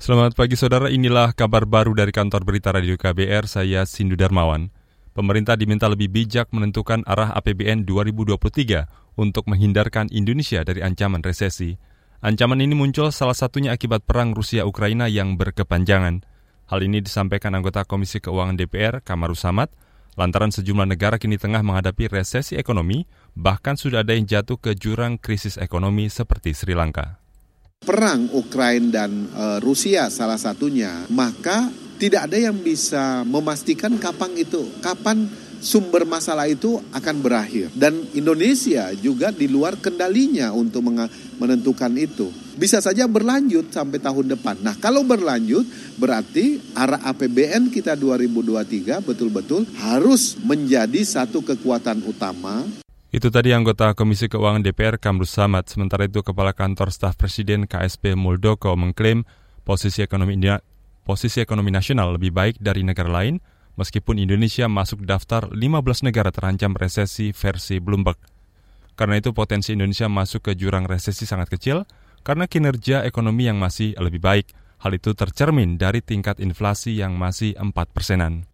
Selamat pagi saudara, inilah kabar baru dari kantor berita Radio KBR, saya Sindu Darmawan. Pemerintah diminta lebih bijak menentukan arah APBN 2023 untuk menghindarkan Indonesia dari ancaman resesi. Ancaman ini muncul salah satunya akibat perang Rusia-Ukraina yang berkepanjangan. Hal ini disampaikan anggota Komisi Keuangan DPR, Kamaru Samad, lantaran sejumlah negara kini tengah menghadapi resesi ekonomi, bahkan sudah ada yang jatuh ke jurang krisis ekonomi seperti Sri Lanka perang Ukraina dan e, Rusia salah satunya, maka tidak ada yang bisa memastikan kapan itu, kapan sumber masalah itu akan berakhir. Dan Indonesia juga di luar kendalinya untuk menentukan itu. Bisa saja berlanjut sampai tahun depan. Nah kalau berlanjut berarti arah APBN kita 2023 betul-betul harus menjadi satu kekuatan utama itu tadi anggota Komisi Keuangan DPR Kamrus Samad. Sementara itu Kepala Kantor Staf Presiden KSP Muldoko mengklaim posisi ekonomi posisi ekonomi nasional lebih baik dari negara lain meskipun Indonesia masuk daftar 15 negara terancam resesi versi Bloomberg. Karena itu potensi Indonesia masuk ke jurang resesi sangat kecil karena kinerja ekonomi yang masih lebih baik. Hal itu tercermin dari tingkat inflasi yang masih 4 persenan.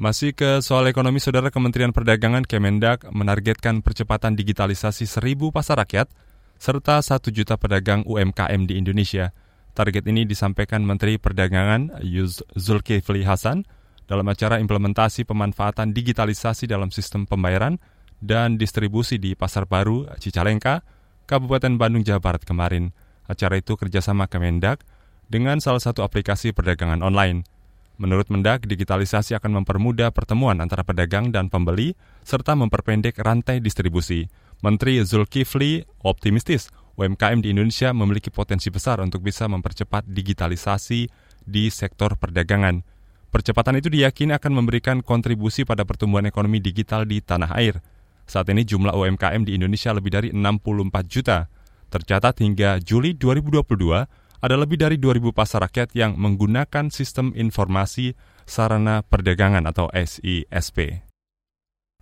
Masih ke soal ekonomi, Saudara Kementerian Perdagangan Kemendak menargetkan percepatan digitalisasi seribu pasar rakyat serta satu juta pedagang UMKM di Indonesia. Target ini disampaikan Menteri Perdagangan Yuz Zulkifli Hasan dalam acara implementasi pemanfaatan digitalisasi dalam sistem pembayaran dan distribusi di Pasar Baru, Cicalengka, Kabupaten Bandung, Jawa Barat kemarin. Acara itu kerjasama Kemendak dengan salah satu aplikasi perdagangan online. Menurut Mendak, digitalisasi akan mempermudah pertemuan antara pedagang dan pembeli serta memperpendek rantai distribusi. Menteri Zulkifli optimistis UMKM di Indonesia memiliki potensi besar untuk bisa mempercepat digitalisasi di sektor perdagangan. Percepatan itu diyakini akan memberikan kontribusi pada pertumbuhan ekonomi digital di tanah air. Saat ini jumlah UMKM di Indonesia lebih dari 64 juta. Tercatat hingga Juli 2022, ada lebih dari 2.000 pasar rakyat yang menggunakan sistem informasi sarana perdagangan atau SISP.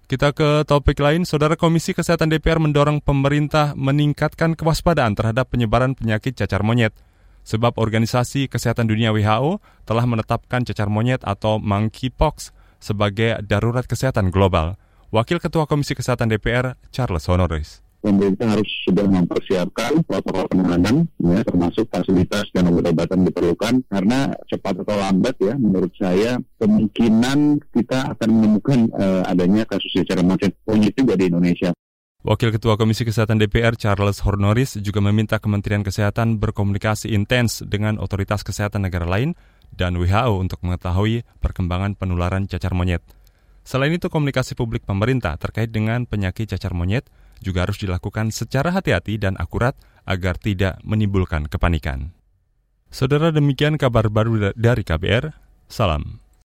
Kita ke topik lain, Saudara Komisi Kesehatan DPR mendorong pemerintah meningkatkan kewaspadaan terhadap penyebaran penyakit cacar monyet. Sebab Organisasi Kesehatan Dunia WHO telah menetapkan cacar monyet atau monkeypox sebagai darurat kesehatan global. Wakil Ketua Komisi Kesehatan DPR, Charles Honoris pemerintah harus sudah mempersiapkan protokol penanganan ya termasuk fasilitas dan obat-obatan diperlukan karena cepat atau lambat ya menurut saya kemungkinan kita akan menemukan uh, adanya kasus secara macet monyet juga di Indonesia. Wakil Ketua Komisi Kesehatan DPR Charles Hornoris juga meminta Kementerian Kesehatan berkomunikasi intens dengan otoritas kesehatan negara lain dan WHO untuk mengetahui perkembangan penularan cacar monyet. Selain itu, komunikasi publik pemerintah terkait dengan penyakit cacar monyet juga harus dilakukan secara hati-hati dan akurat agar tidak menimbulkan kepanikan. Saudara demikian kabar baru dari KBR. Salam.